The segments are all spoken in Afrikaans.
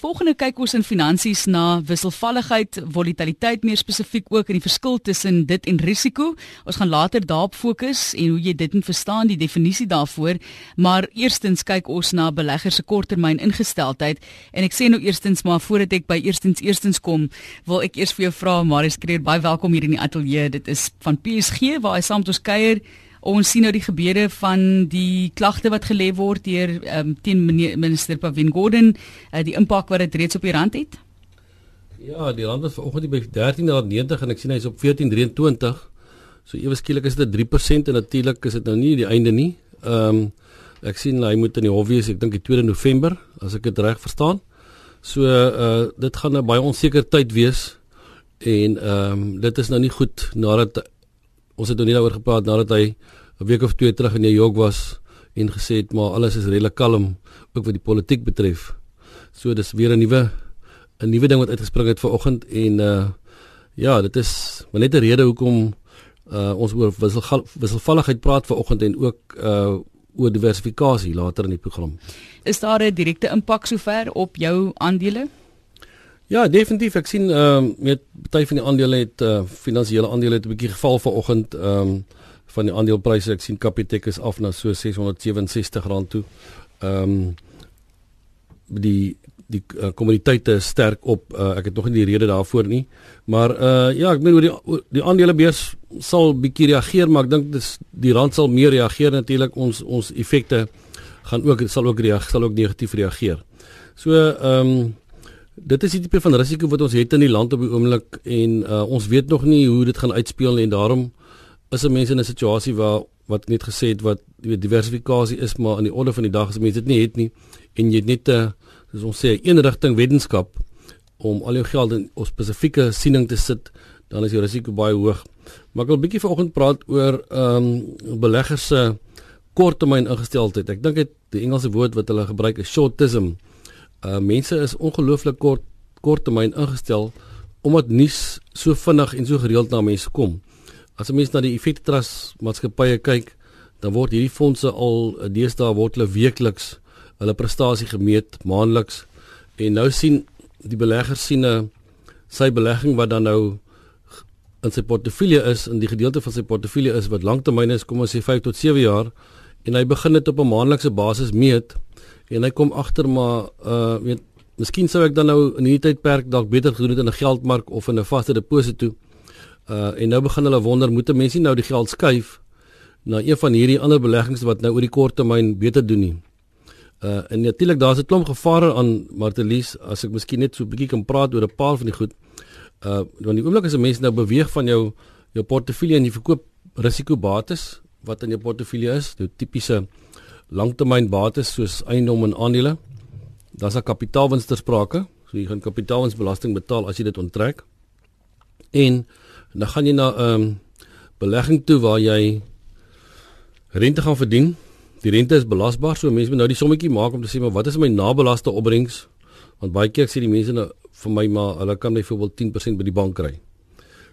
Volgende kyk ons in finansies na wisselvalligheid, volatiliteit meer spesifiek ook in die verskil tussen dit en risiko. Ons gaan later daarop fokus en hoe jy dit moet verstaan, die definisie daarvoor, maar eerstens kyk ons na beleggers se korttermyn ingesteldheid en ek sê nou eerstens maar voordat ek by eerstens eerstens kom, wil ek eers vir jou vra Marius Kreer, baie welkom hier in die ateljee. Dit is van PSG waar hy saam met ons kuier. Ons sien nou die gebeure van die klagte wat gelê word deur um, teen minister Pavin Gordhan, uh, die impak wat dit reeds op die rand het. Ja, die rand was vanoggend by 13.90 en ek sien hy's op 14.23. So ewe skielik is dit 3% en natuurlik is dit nou nie die einde nie. Ehm um, ek sien hy moet in die hof wees, ek dink die 2 November as ek dit reg verstaan. So uh dit gaan 'n baie onseker tyd wees en ehm um, dit is nou nie goed nadat ons het nou nie daaroor gepraat nadat hy 'n week of twee terug in New York was en gesê het maar alles is redelik kalm ook wat die politiek betref. So dis weer 'n nuwe 'n nuwe ding wat uitgespring het vanoggend en uh ja, dit is maar net 'n rede hoekom uh ons oor wissel, wisselvalligheid praat vanoggend en ook uh oor diversifikasie later in die program. Is daar 'n direkte impak sover op jou aandele? Ja, definitief. Ek sien ehm uh, met baie van die aandele het uh, finansiële aandele het 'n bietjie geval vanoggend ehm um, van die aandelepryse. Ek sien Capitec is af na so R667 toe. Ehm um, die die uh, kommoditeite is sterk op. Uh, ek het nog nie die rede daarvoor nie. Maar uh ja, ek meen oor die oor die aandelebeurs sal bietjie reageer, maar ek dink dis die rand sal meer reageer natuurlik. Ons ons effekte gaan ook sal ook reageer, sal ook negatief reageer. So ehm um, dit is die tipe van risiko wat ons het in die land op die oomblik en uh, ons weet nog nie hoe dit gaan uitspeel en daarom is er mense in 'n situasie waar wat net gesê het wat die diversifikasie is maar in die orde van die dag as mense dit nie het nie en jy het net 'n soos ons sê 'n eenrigting wetenskap om al jou geld in 'n spesifieke siening te sit dan is die risiko baie hoog. Maar ek wil 'n bietjie vanoggend praat oor ehm um, beleggers se korttermyn ingesteldheid. Ek dink dit die Engelse woord wat hulle gebruik is shortism uh mense is ongelooflik kort korttermyn ingestel omdat nuus so vinnig en so gereeld na mense kom. As mens na die effekte trust maatskappye kyk, dan word hierdie fondse al uh, deesdae word hulle weekliks hulle prestasie gemeet, maandeliks en nou sien die beleggers sien 'n uh, sy belegging wat dan nou in sy portefeulje is en die gedeelte van sy portefeulje is wat lanktermyn is, kom ons sê 5 tot 7 jaar en hy begin dit op 'n maandelikse basis meet en hy kom agter maar uh weet miskien sou ek dan nou in hierdie tydperk dalk beter gedoen het in 'n geldmark of in 'n vaste deposito. Uh en nou begin hulle wonder moet 'n mens nie nou die geld skuif na een van hierdie ander beleggings wat nou oor die kort termyn beter doen nie. Uh en natuurlik daar's 'n klomp gevare aan Martelies as ek miskien net so 'n bietjie kan praat oor 'n paar van die goed. Uh want die oomblik as 'n mens nou beweeg van jou jou portefeulje en jy verkoop risikobates wat in jou portefeulje is, jou tipiese langtermynbates soos eiendom en aandele. Daar's 'n kapitaalwins ter sprake. So jy gaan kapitaalwinsbelasting betaal as jy dit onttrek. En dan gaan jy na 'n um, ehm, belegging toe waar jy rente gaan verdien. Die rente is belasbaar, so mense moet nou die sommetjie maak om te sê maar wat is my nabelaste opbrengs? Want baie keer sê die mense nou vir my maar hulle kan byvoorbeeld 10% by die bank kry.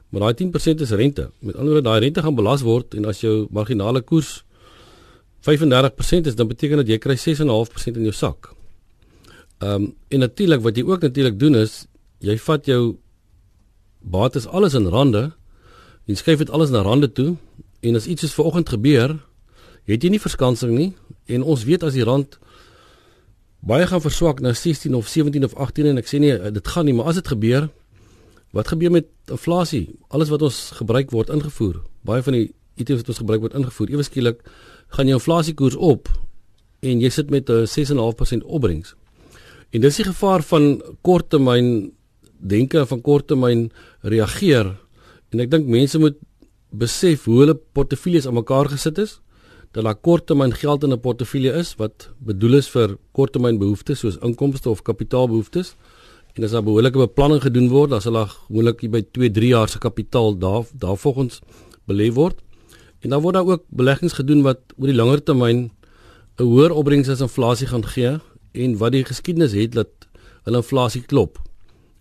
Maar daai 10% is rente. Met ander woorde daai rente gaan belas word en as jou marginale koers 35% is dan beteken dat jy kry 6.5% in jou sak. Ehm um, en natuurlik wat jy ook natuurlik doen is jy vat jou bates alles in rande en skuif dit alles na rande toe en as iets soos vanoggend gebeur, het jy nie verskansing nie en ons weet as die rand baie gaan verswak na 16 of 17 of 18 en ek sê nie dit gaan nie, maar as dit gebeur, wat gebeur met inflasie? Alles wat ons gebruik word ingevoer. Baie van die items wat ons gebruik word ingevoer. Ewe skielik gaan jou inflasiekoers op en jy sit met 'n 6.5% opbrengs. En dis die gevaar van korttermyn denke van korttermyn reageer. En ek dink mense moet besef hoe hulle portefeuilles aan mekaar gesit is dat daar korttermyn geld in 'n portefeulje is wat bedoel is vir korttermyn behoeftes soos inkomste of kapitaalbehoeftes. En as daar behoorlike beplanning gedoen word, dan sal daar moontlik by 2-3 jaar se kapitaal daar daarvolgens belê word. En dan word daar ook beleggings gedoen wat oor die langer termyn 'n hoër opbrengs as inflasie gaan gee en wat die geskiedenis het dat hulle inflasie klop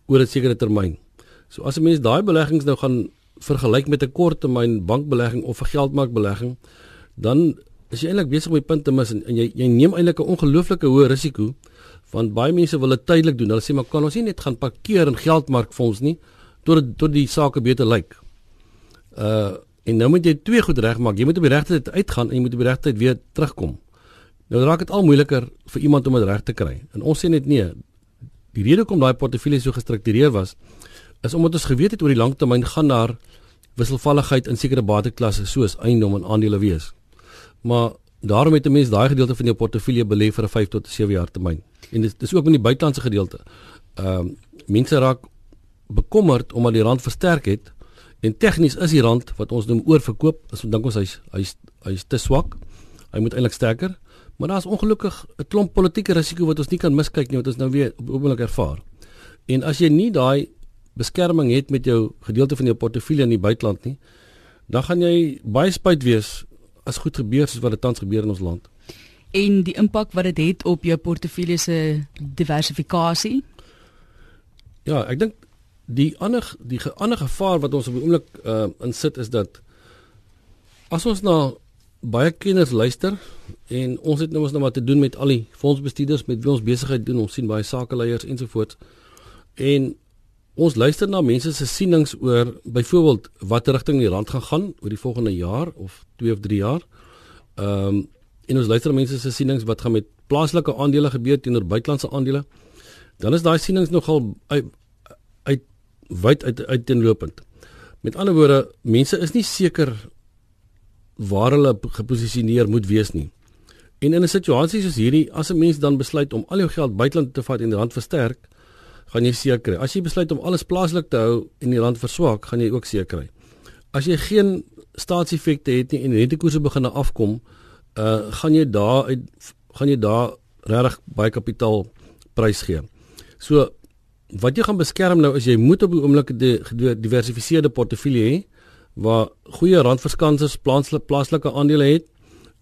oor 'n sekere termyn. So as 'n mens daai beleggings nou gaan vergelyk met 'n korttermyn bankbelegging of 'n geldmarkbelegging, dan is jy eintlik besig om die punt te mis en, en jy jy neem eintlik 'n ongelooflike hoë risiko Want baie mense wil dit tydelik doen. Hulle sê maar kan ons nie net gaan parkeer en geld maak vir ons nie tot tot die sake beter lyk. Uh en nou moet jy twee goed regmaak. Jy moet op die regte tyd uitgaan en jy moet op die regte tyd weer terugkom. Nou raak dit al moeiliker vir iemand om dit reg te kry. En ons sê net nee. Die rede hoekom daai portefeulje so gestruktureer was is omdat ons geweet het oor die langtermyn gaan daar wisselvalligheid in sekere bateklasse soos eiendom en aandele wees. Maar daarom het 'n mens daai gedeelte van jou portefeulje belê vir 'n 5 tot 7 jaar termyn. En dit is ook met die buitelandse gedeelte. Ehm uh, mense raak bekommerd omdat die rand versterk het en tegnies is die rand wat ons noem oorverkoop, as ons dink ons hy's hy's hy's te swak. Hy moet eintlik sterker. Maar daar's ongelukkig 'n klomp politieke risiko wat ons nie kan miskyk nie wat ons nou weer op oomblik ervaar. En as jy nie daai beskerming het met jou gedeelte van jou portefeulje in die buiteland nie, dan gaan jy baie spyt wees as goed gebeur soos wat dit tans gebeur in ons land. En die impak wat dit het, het op jou portefeulje se diversifikasie? Ja, ek dink die ander die ander gevaar wat ons op die oomblik uh, insit is dat as ons na baie kenners luister en ons het nou ons nou wat te doen met al die fondsbestuurders met wie ons besigheid doen, ons sien baie sakeleiers ensovoorts. En Ons luister na mense se sienings oor byvoorbeeld watter rigting die rand gaan gaan oor die volgende jaar of 2 of 3 jaar. Ehm um, en ons luister na mense se sienings wat gaan met plaaslike aandele gebeur teenoor buitelandse aandele. Dan is daai sienings nogal uit, uit wyd uit uiteenlopend. Met ander woorde, mense is nie seker waar hulle geposisioneer moet wees nie. En in 'n situasie soos hierdie, as 'n mens dan besluit om al jou geld buiteland te vat en die rand versterk, gaan jy seker kry. As jy besluit om alles plaaslik te hou en die rand verswak, gaan jy ook seker kry. As jy geen staatseffekte het nie en rentekoerse begin afkom, uh gaan jy daar uit gaan jy daar regtig baie kapitaal prys gee. So wat jy gaan beskerm nou is jy moet op die oomblik 'n diversifiseerde portefeulje hê waar goeie randverskansers plaaslike plaaslike aandele het.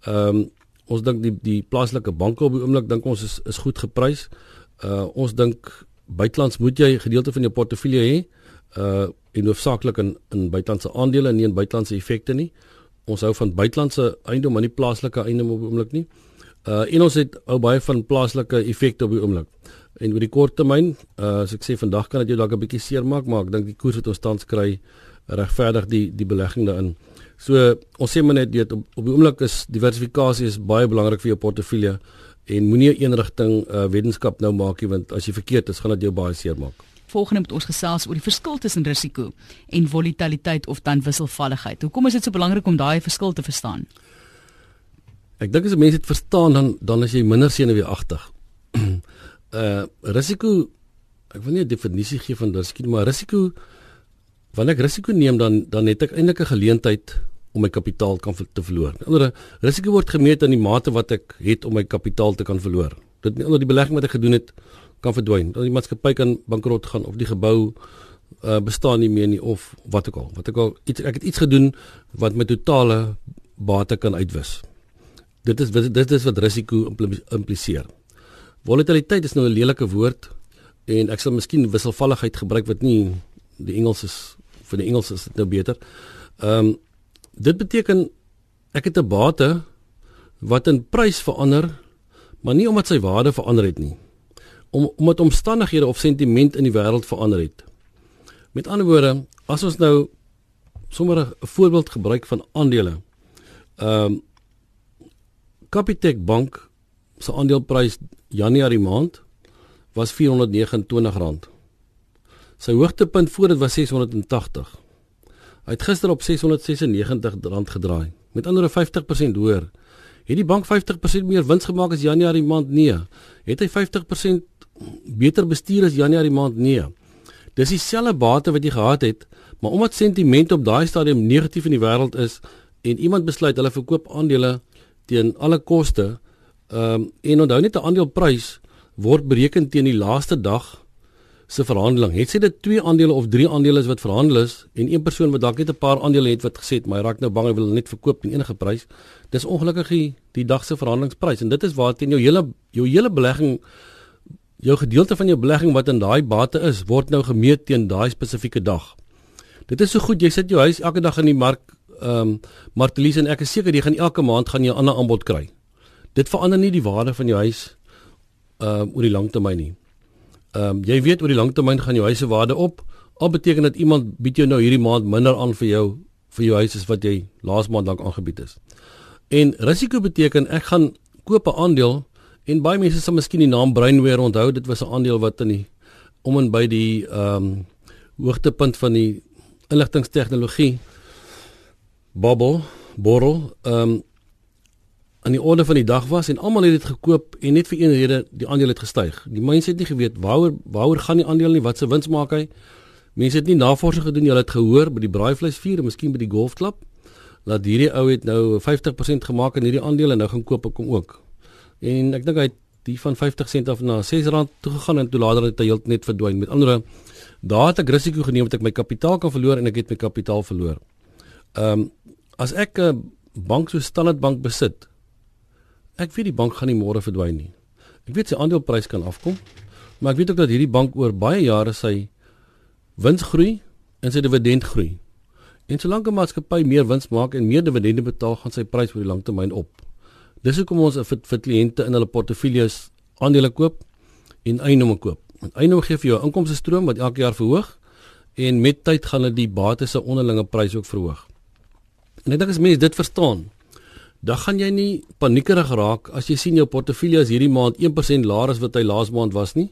Ehm um, ons dink die die plaaslike banke op die oomblik dink ons is is goed geprys. Uh ons dink buitelands moet jy 'n gedeelte van jou portefeulje hê uh en hoofsaaklik in in buitelandse aandele en nie in buitelandse effekte nie. Ons hou van buitelandse eiendom maar nie plaaslike eiendom op die oomblik nie. Uh en ons het ou baie van plaaslike effekte op die oomblik. En oor die kort termyn, uh as ek sê vandag kan dit jou dalk 'n bietjie seermaak, maar ek dink die koers wat ons tans kry regverdig die die belegging daarin. So ons sê maar net dit op, op die oomblik is diversifikasie is baie belangrik vir jou portefeulje en moenie 'n eenrigting uh, wetenskap nou maak nie want as jy verkeerd is gaan dit jou baie seer maak. Volgende moet ons gesels oor die verskil tussen risiko en volatiliteit of dan wisselvalligheid. Hoekom is dit so belangrik om daai verskil te verstaan? Ek dink as mense dit verstaan dan dan is jy minder senuweeagtig. uh risiko ek wil nie 'n definisie gee van risiko maar risiko wanneer ek risiko neem dan dan het ek eintlik 'n geleentheid om my kapitaal kan te verloor. Ander risiko word gemeet aan die mate wat ek het om my kapitaal te kan verloor. Dit onder die belegging wat ek gedoen het kan verdwyn. Dat die maatskappy kan bankrot gaan of die gebou uh, bestaan nie meer nie of wat ook al. Wat ek al iets ek het iets gedoen wat my totale bate kan uitwis. Dit is dit is wat risiko impliseer. Volatiliteit is nou 'n lelike woord en ek sal miskien wisselvalligheid gebruik wat nie die Engels is vir die Engels is dit nou beter. Ehm um, Dit beteken ek het 'n bate wat in prys verander, maar nie omdat sy waarde verander het nie. Om omdat omstandighede of sentiment in die wêreld verander het. Met ander woorde, as ons nou sommer 'n voorbeeld gebruik van aandele. Ehm um, Capitec Bank se aandeleprys Januarie maand was R429. Sy hoogtepunt voor dit was 680. Hy het gister op R696 gedraai. Met ander 50% hoër. Het die bank 50% meer wins gemaak as Januarie maand? Nee. Het hy 50% beter bestuur as Januarie maand? Nee. Dis dieselfde bate wat jy gehad het, maar omdat sentiment op daai stadium negatief in die wêreld is en iemand besluit hulle verkoop aandele teen alle koste, ehm um, en onthou net 'n aandeleprys word bereken teen die laaste dag se verhandeling. Het sy dit twee aandele of drie aandele is wat verhandel is en een persoon wat dalk net 'n paar aandele het wat gesê het maar hy raak nou bang hy wil net verkoop teen enige prys. Dis ongelukkig die, die dag se verhandelingsprys en dit is waar teen jou hele jou hele belegging jou gedeelte van jou belegging wat in daai bate is word nou gemeet teen daai spesifieke dag. Dit is so goed jy sit jou huis elke dag in die mark ehm um, Martelies en ek is seker jy gaan elke maand gaan jy 'n ander aanbod kry. Dit verander nie die waarde van jou huis uh oor die langtermyn nie. Ehm um, jy weet oor die langtermyn gaan jou huise waarde op. Al beteken dit iemand bied jou nou hierdie maand minder aan vir jou vir jou huis as wat jy laas maand lank aangebied is. En risiko beteken ek gaan koop 'n aandeel en baie mense sal miskien die naam Brainware onthou. Dit was 'n aandeel wat in die om en by die ehm um, hoogtepunt van die inligtingstegnologie bubble borrel ehm um, aan die orde van die dag was en almal het dit gekoop en net vir een rede die aandeel het gestyg. Die mense het nie geweet waaroor waaroor gaan die aandeel nie, wat se wins maak hy. Mense het nie navorsing gedoen, hulle het gehoor by die braaivleisvuur en miskien by die golfklub dat hierdie ou het nou 50% gemaak in hierdie aandeel en nou gaan koop ek hom ook. En ek dink hy het die van 50 sent af na R6 toe gegaan en toe later het hy heeltemal net verdwyn. Met ander woorde, daar het ek risiko geneem dat ek my kapitaal kan verloor en ek het my kapitaal verloor. Ehm um, as ek 'n bank so Standard Bank besit, ek weet die bank gaan nie môre verdwyn nie. Ek weet sy aandeleprys kan afkom, maar ek weet ook dat hierdie bank oor baie jare sy wins groei en sy dividend groei. En solank 'n maatskappy meer wins maak en meer dividende betaal, gaan sy prys oor die langtermyn op. Dis hoekom ons vir vir kliënte in hulle portefeuilles aandele koop en eiendomme koop. Want eiendom gee vir jou 'n inkomste stroom wat elke jaar verhoog en met tyd gaan dit die bates se onderlinge prys ook verhoog. En ek dink as mense dit verstaan, dan gaan jy nie paniekerig raak as jy sien jou portefeulje is hierdie maand 1% laer as wat hy laas maand was nie.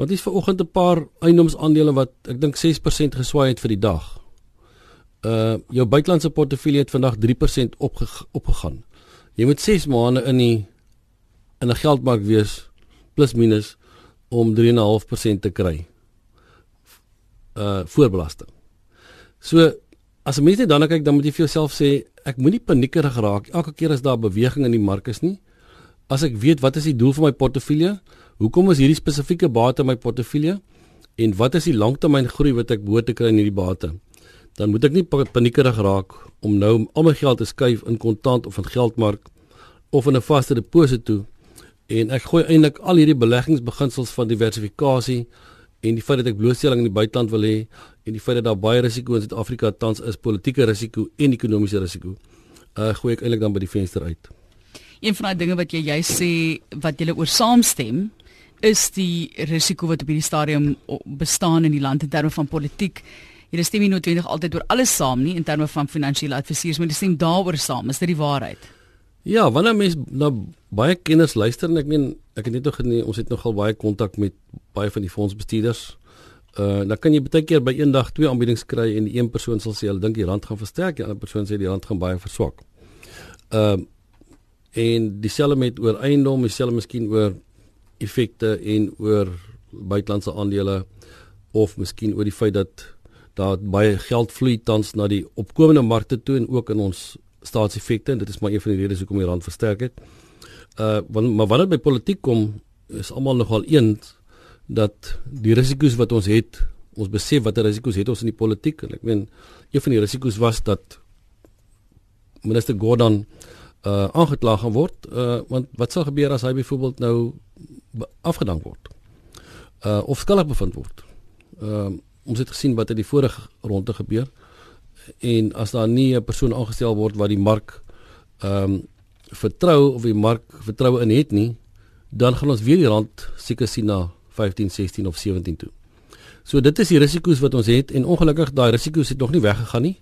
Want dis ver oggend 'n paar eiendomsaandele wat ek dink 6% geswaai het vir die dag. Uh jou buitelandse portefeulje het vandag 3% opge opgegaan. Jy moet 6 maande in die in 'n geldmark wees plus minus om 3.5% te kry. Uh voorbelasting. So as 'n mens net dan kyk dan moet jy vir jouself sê ek moenie paniekerig raak elke keer as daar beweging in die mark is nie. As ek weet wat is die doel van my portefeulje? Hoekom is hierdie spesifieke bate in my portefeulje? En wat is die langtermyn groei wat ek behoort te kry in hierdie bate? Dan moet ek nie paniekerig raak om nou al my geld te skuif in kontant of in geldmark of in 'n vaste deposito en ek gooi eintlik al hierdie beleggingsbeginsels van diversifikasie en die feit dat ek blootstelling in die buiteland wil hê en die feit dat daar baie risiko in Suid-Afrika tans is, politieke risiko en ekonomiese risiko, uh gooi ek eintlik dan by die venster uit. Een van daai dinge wat jy jy sê wat julle oor saamstem is die risiko wat op hierdie stadium bestaan in die land in terme van politiek. Jy stem nie noodwendig altyd oor alles saam nie in terme van finansiële adviseurs, maar jy stem daaroor saam. Is dit die waarheid? Ja, wanneer mense na baie kenners luister en ek meen ek het net nog nie, ons het nogal baie kontak met baie van die fondsbestuurders Uh dan kan jy baie keer by een dag twee aanbiedings kry en die een persoon sal sê hulle dink die rand gaan versterk, die ander persoon sê die rand gaan baie verswak. Uh en dieselfde met oor eiendom, dieselfde miskien oor effekte en oor buitelandse aandele of miskien oor die feit dat daar baie geld vloei tans na die opkomende markte toe en ook in ons staatseffekte en dit is maar een van die redes hoekom die rand versterk het. Uh want, maar wanneer by politiek kom, is almal nogal eens dat die risiko's wat ons het, ons besef watter risiko's het ons in die politiek en ek meen een van die risiko's was dat minister Gordon uh aangekla gaan word uh want wat sal gebeur as hy byvoorbeeld nou afgedank word uh of skuldig bevind word. Ehm uh, ons het gesien wat in die vorige ronde gebeur en as daar nie 'n persoon aangestel word wat die mark ehm um, vertrou of die mark vertroue in het nie, dan gaan ons weer die rand seker sien na 15, 16 of 17 toe. So dit is die risiko's wat ons het en ongelukkig daai risiko's het nog nie weggegaan nie.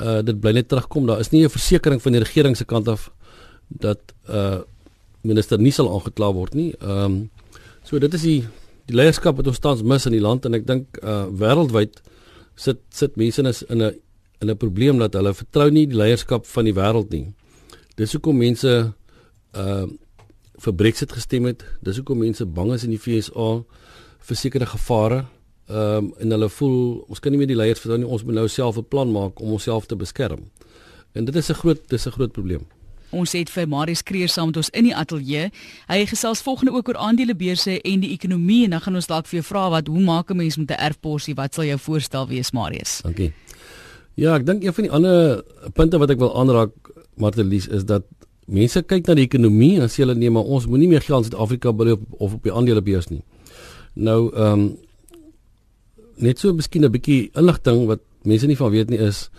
Uh dit bly net terugkom. Daar is nie 'n versekering van die regering se kant af dat uh minister nie sal aangekla word nie. Ehm um, so dit is die die leierskap wat ons tans mis in die land en ek dink uh wêreldwyd sit sit mense in 'n 'n probleem dat hulle vertrou nie die leierskap van die wêreld nie. Dis hoekom mense uh vir Brexit gestem het. Dis hoekom mense bang is in die FSA vir sekere gevare. Ehm um, en hulle voel ons kan nie meer die leiers vertrou nie. Ons moet nou self 'n plan maak om onsself te beskerm. En dit is 'n groot dis 'n groot probleem. Ons het vir Marius Kreer saam met ons in die ateljee. Hy gesels volgende ook oor aandelebeurse en die ekonomie en dan gaan ons dalk vir jou vra wat hoe maak 'n mens met 'n erfporsie? Wat sal jou voorstel wees, Marius? Dankie. Ja, ek dink een van die ander punte wat ek wil aanraak, Martelies, is dat mense kyk na die ekonomie en sê hulle nee, maar ons moenie meer geld in Suid-Afrika belê op of op die aandelebeurs nie. Nou ehm um, net so miskien 'n bietjie inligting wat mense nie van weet nie is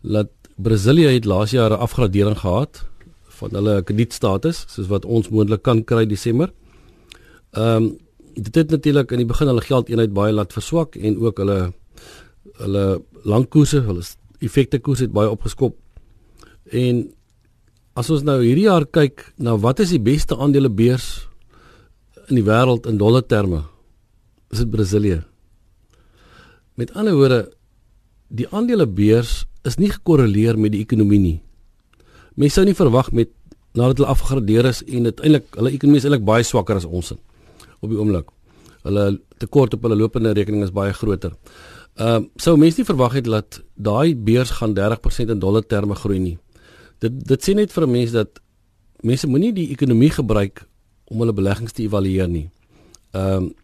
dat Brasilië het laas jaar 'n afgradering gehad van hulle kredietstatus soos wat ons moontlik kan kry Desember. Ehm um, dit het natuurlik in die begin hulle geldeenheid baie laat verswak en ook hulle hulle langkoerse, hulle effekte koers het baie opgeskop. En as ons nou hierdie jaar kyk na wat is die beste aandelebeurs in die wêreld in dollar terme, is dit Brasilië. Met ander woorde, die aandelebeurs is nie gekorreleer met die ekonomie nie. Mense sou nie verwag met nadat hulle afgegradeer is en uiteindelik hulle ekonomie is eintlik baie swakker as ons op die oomblik. Hulle tekort op hulle lopende rekening is baie groter. Ehm uh, sou mense nie verwag het dat daai beurs gaan 30% in dollar terme groei nie. Dit dit sê net vir 'n mens dat mense moenie die ekonomie gebruik om hulle beleggings te evalueer nie. Ehm um,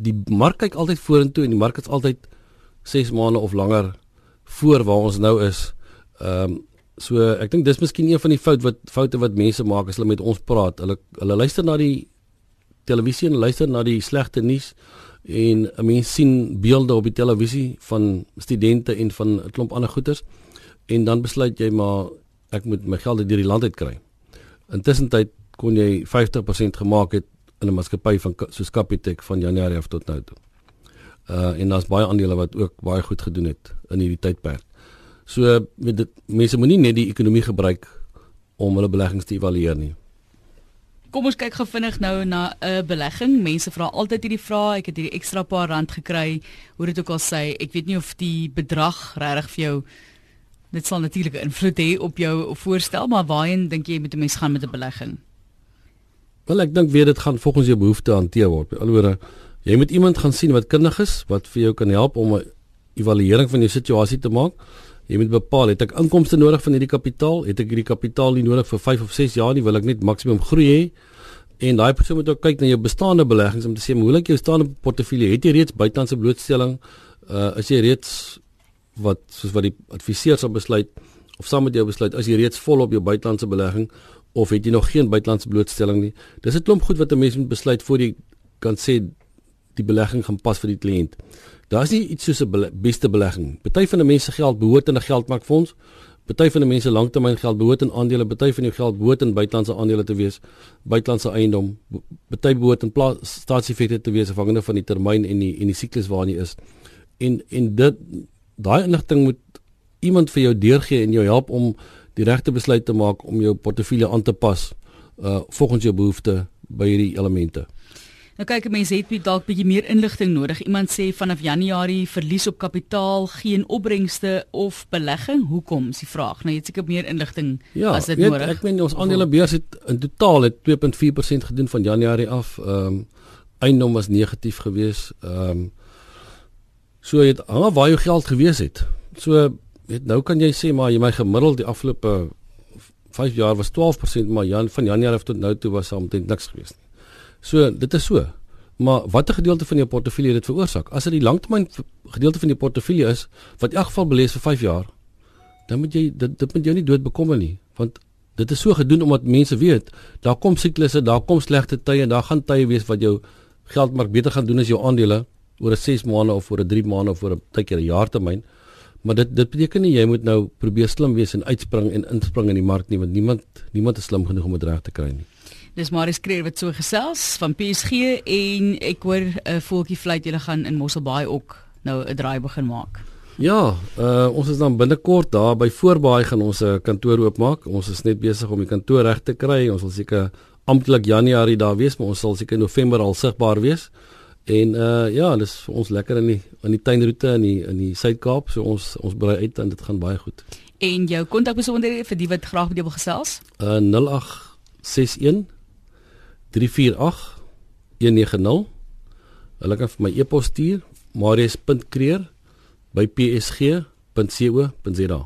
die mark kyk altyd vorentoe en die mark is altyd 6 maande of langer voor waar ons nou is. Ehm um, so ek dink dis miskien een van die fout wat foute wat mense maak as hulle met ons praat. Hulle hulle luister na die televisie en luister na die slegte nuus en 'n mens sien beelde op die televisie van studente en van 'n klomp ander goeters en dan besluit jy maar ek moet my geld deur die land uit kry. Intussen tyd kon jy 50% gemaak het in 'n maatskappy van soos Capitec van Januarie af tot nou toe. Uh en daar's baie aandele wat ook baie goed gedoen het in hierdie tydperk. So met dit mense moenie net die ekonomie gebruik om hulle beleggings te evalueer nie. Kom ons kyk gefvinnig nou na 'n belegging. Mense vra altyd hierdie vraag. Ek het hierdie ekstra paar rand gekry. Hoe dit ook al sê, ek weet nie of die bedrag regtig vir jou dit sal natuurlik invloed hê op jou voorstel, maar waarheen dink jy moet 'n mens gaan met 'n belegging? Wel ek dink weer dit gaan volgens jou behoeftes hanteer word. Alhoewel jy moet iemand gaan sien wat kundig is, wat vir jou kan help om 'n evaluering van jou situasie te maak. Jy moet bepaal, het ek inkomste nodig van hierdie kapitaal? Het ek hierdie kapitaal nie nodig vir 5 of 6 jaar nie? Wil ek net maksimum groei hê? En daai persoon moet ook kyk na jou bestaande beleggings om te sê, hoe lyk jou bestaande portefeulje? Het jy reeds buitelandse blootstelling? Uh is jy reeds wat soos wat die adviseur sal besluit of saam met jou besluit as jy reeds volop jou buitelandse belegging of het jy nog geen buitelandse blootstelling nie? Dis 'n klomp goed wat 'n mens moet besluit voor jy kan sê die belegging gaan pas vir die kliënt. Daar's nie iets soos 'n bele beste belegging. Party van die mense geld behoort in 'n geldmarkfonds. Party van die mense langtermyn geld behoort in aandele, party van jou geld behoort in buitelandse aandele te wees, buitelandse eiendom. Party behoort in staatseffekte te wees afhangende van die termyn en die en die siklus waarin jy is. En en dit daai inligting moet iemand vir jou deurgee en jou help om die regte besluit te maak om jou portefeulje aan te pas uh volgens jou behoeftes by hierdie elemente. Nou kyk, mense het dalk bietjie meer inligting nodig. Iemand sê vanaf Januarie verlies op kapitaal, geen opbrengste of belegging. Hoekom? Is die vraag. Nou jy het seker meer inligting ja, as dit weet, nodig. Ek meen ons aandelebeurs het in totaal het 2.4% gedoen van Januarie af. Ehm um, eiendom was negatief geweest. Ehm um, so het hang af waar jou geld gewees het. So weet nou kan jy sê maar jy my gemiddeld die afgelope 5 jaar was 12%, maar Jan van Januarie af tot nou toe was omtrent niks geweest nie. So dit is so. Maar watter gedeelte van jou portefeulje dit veroorsaak? As dit die langtermyn gedeelte van die portefeulje is wat in elk geval belees vir 5 jaar, dan moet jy dit dit moet jou nie dood bekommer nie, want dit is so gedoen omdat mense weet daar kom siklusse, daar kom slegte tye, daar gaan tye wees wat jou geld maar beter gaan doen as jou aandele oor 'n 6 maande of oor 'n 3 maande of oor 'n tydjie 'n jaar termyn. Maar dit dit beteken nie jy moet nou probeer slim wees en uitspring en inspring in die mark nie, want niemand niemand is slim genoeg om dit reg te kry nie. Dis Marius Kreer wat so gesels van PSG en ek hoor 'n uh, voeltjie fluit julle gaan in Mosselbaai ook nou 'n draai begin maak. Ja, uh, ons is dan binnekort daar by Voorbaai gaan ons 'n kantoor oopmaak. Ons is net besig om die kantoor reg te kry. Ons wil seker amptelik Januarie daar wees, maar ons sal seker November al sigbaar wees. En uh ja, dis vir ons lekker in die in die tuinroete in die in die Suid-Kaap. So ons ons brei uit en dit gaan baie goed. En jou kontakbesonderhede vir die wat graag met jou wil gesels? Uh 0861 348190. Hulle kan vir my e-pos stuur marius.kreer@psg.co.za.